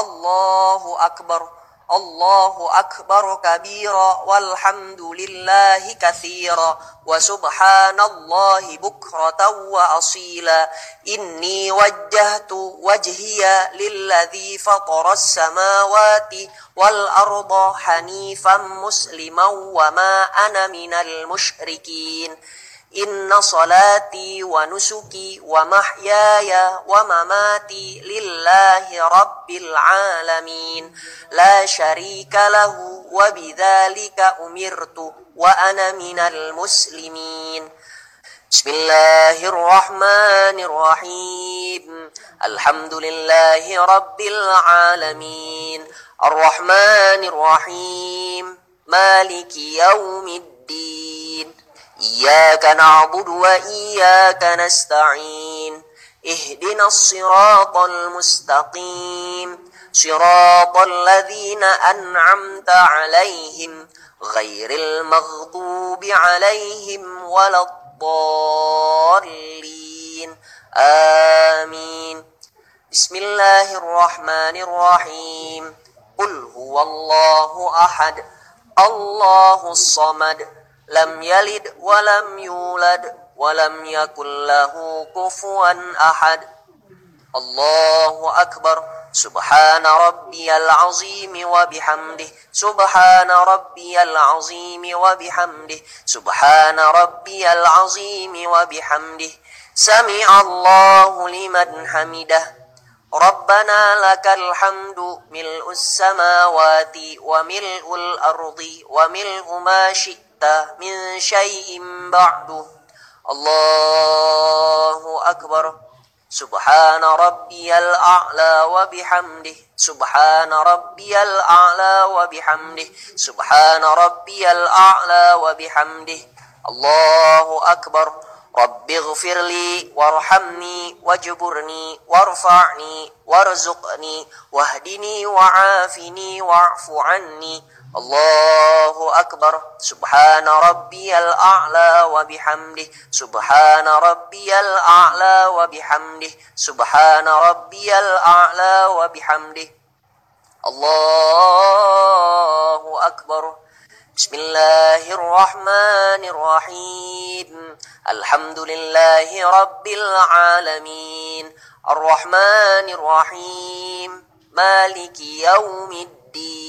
الله أكبر. الله أكبر كبيرا. والحمد لله كثيرا. وسبحان الله بكرة وأصيلا. إني وجهت وجهي للذي فطر السماوات والأرض حنيفا مسلما وما أنا من المشركين. إن صلاتي ونسكي ومحياي ومماتي لله رب العالمين لا شريك له وبذلك أمرت وأنا من المسلمين بسم الله الرحمن الرحيم الحمد لله رب العالمين الرحمن الرحيم مالك يوم الدين إياك نعبد وإياك نستعين. اهدنا الصراط المستقيم. صراط الذين أنعمت عليهم غير المغضوب عليهم ولا الضالين. آمين. بسم الله الرحمن الرحيم. قل هو الله أحد. الله الصمد. لم يلد ولم يولد ولم يكن له كفوا أحد. الله أكبر. سبحان ربي العظيم وبحمده. سبحان ربي العظيم وبحمده. سبحان ربي العظيم وبحمده. سمع الله لمن حمده. ربنا لك الحمد. ملء السماوات وملء الأرض وملء ما شئت. من شيء بعد الله أكبر. سبحان ربي الأعلى وبحمده. سبحان ربي الأعلى وبحمده. سبحان ربي الأعلى وبحمده. الله أكبر. رب اغفر لي وارحمني واجبرني وارفعني وارزقني واهدني وعافني واعف عني. الله أكبر. سبحان ربي الأعلى وبحمده. سبحان ربي الأعلى وبحمده. سبحان ربي الأعلى وبحمده. الله أكبر. بسم الله الرحمن الرحيم. الحمد لله رب العالمين. الرحمن الرحيم. مالك يوم الدين.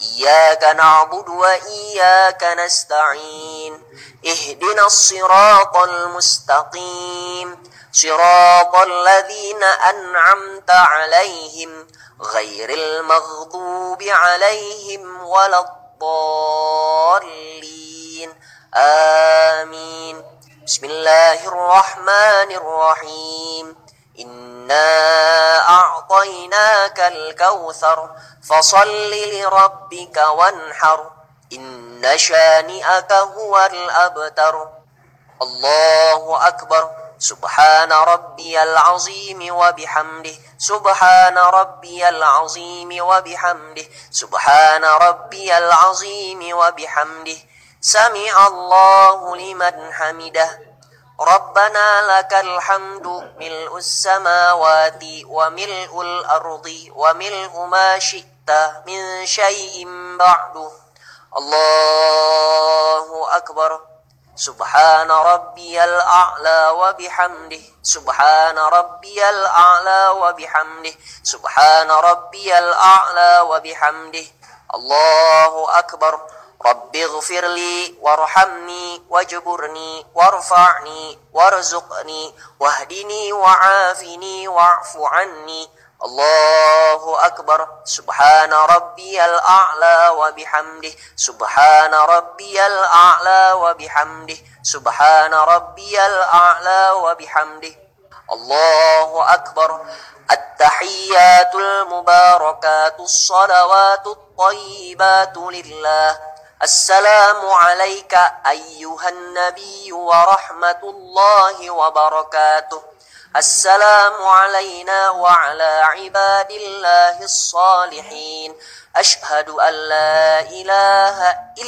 إياك نعبد وإياك نستعين. اهدنا الصراط المستقيم. صراط الذين أنعمت عليهم غير المغضوب عليهم ولا الضالين. آمين. بسم الله الرحمن الرحيم. إنا أعطيناك الكوثر فصل لربك وانحر إن شانئك هو الأبتر الله أكبر سبحان ربي العظيم وبحمده سبحان ربي العظيم وبحمده سبحان ربي العظيم وبحمده سمع الله لمن حمده ربنا لك الحمد ملء السماوات وملء الأرض وملء ما شئت من شيء بعد. الله أكبر. سبحان ربي الأعلى وبحمده. سبحان ربي الأعلى وبحمده. سبحان ربي الأعلى وبحمده. الله أكبر. رب اغفر لي وارحمني واجبرني وارفعني وارزقني واهدني وعافني واعف عني. الله أكبر. سبحان ربي الأعلى وبحمده. سبحان ربي الأعلى وبحمده. سبحان ربي الأعلى وبحمده. الله أكبر. التحيات المباركات الصلوات الطيبات لله. السلام عليك أيها النبي ورحمة الله وبركاته. السلام علينا وعلى عباد الله الصالحين. أشهد أن لا إله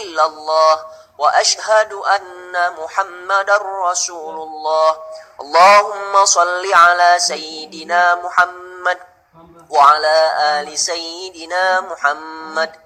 إلا الله وأشهد أن محمد رسول الله. اللهم صل على سيدنا محمد وعلى آل سيدنا محمد.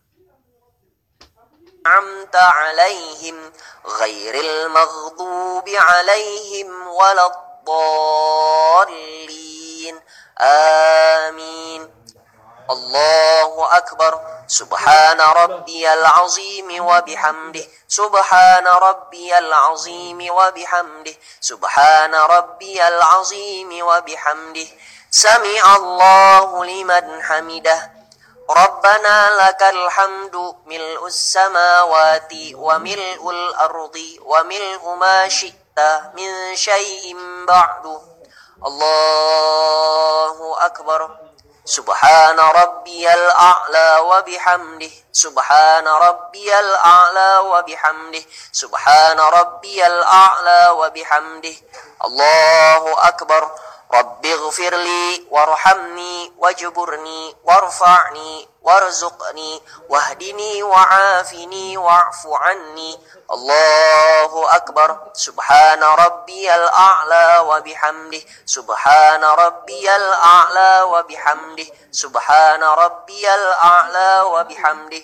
أنعمت عليهم غير المغضوب عليهم ولا الضالين. آمين. الله أكبر. سبحان ربي العظيم وبحمده. سبحان ربي العظيم وبحمده. سبحان ربي العظيم وبحمده. سمع الله لمن حمده. ربنا لك الحمد ملء السماوات وملء الأرض وملء ما شئت من شيء بعد. الله أكبر. سبحان ربي الأعلى وبحمده. سبحان ربي الأعلى وبحمده. سبحان ربي الأعلى وبحمده. الله أكبر. رب اغفر لي وارحمني واجبرني وارفعني وارزقني واهدني وعافني واعف عني. الله أكبر. سبحان ربي الأعلى وبحمده. سبحان ربي الأعلى وبحمده. سبحان ربي الأعلى وبحمده.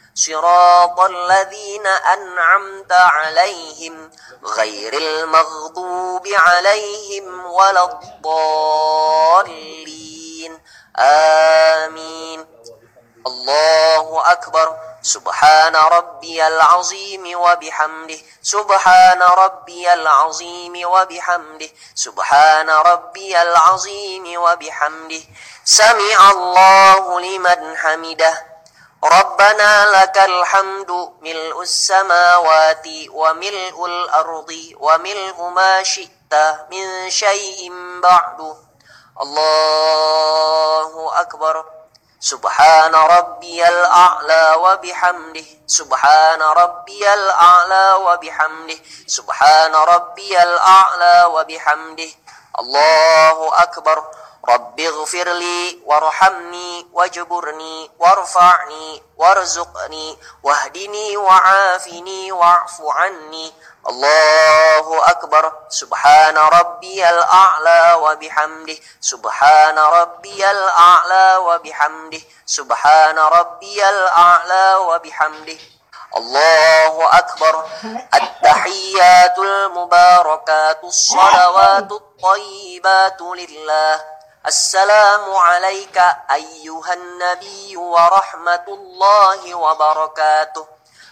صراط الذين أنعمت عليهم غير المغضوب عليهم ولا الضالين. آمين. الله أكبر. سبحان ربي العظيم وبحمده. سبحان ربي العظيم وبحمده. سبحان ربي العظيم وبحمده. سمع الله لمن حمده. ربنا لك الحمد ملء السماوات وملء الأرض وملء ما شئت من شيء بعد. الله أكبر. سبحان ربي الأعلى وبحمده. سبحان ربي الأعلى وبحمده. سبحان ربي الأعلى وبحمده. الله أكبر. رب اغفر لي وارحمني واجبرني وارفعني وارزقني واهدني وعافني واعف عني. الله أكبر. سبحان ربي الأعلى وبحمده. سبحان ربي الأعلى وبحمده. سبحان ربي الأعلى وبحمده. الله أكبر. التحيات المباركات الصلوات الطيبات لله. السلام عليك أيها النبي ورحمة الله وبركاته.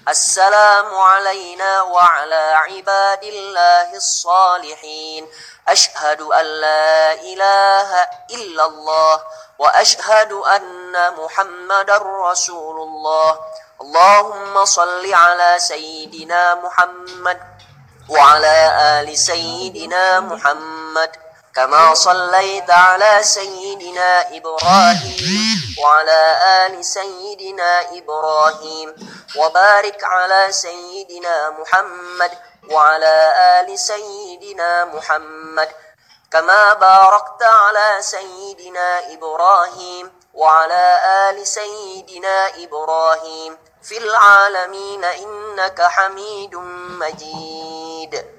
السلام علينا وعلى عباد الله الصالحين. أشهد أن لا إله إلا الله وأشهد أن محمد رسول الله. اللهم صل على سيدنا محمد وعلى آل سيدنا محمد. كما صليت على سيدنا إبراهيم وعلى آل سيدنا إبراهيم وبارك على سيدنا محمد وعلى آل سيدنا محمد كما باركت على سيدنا إبراهيم وعلى آل سيدنا إبراهيم في العالمين إنك حميد مجيد.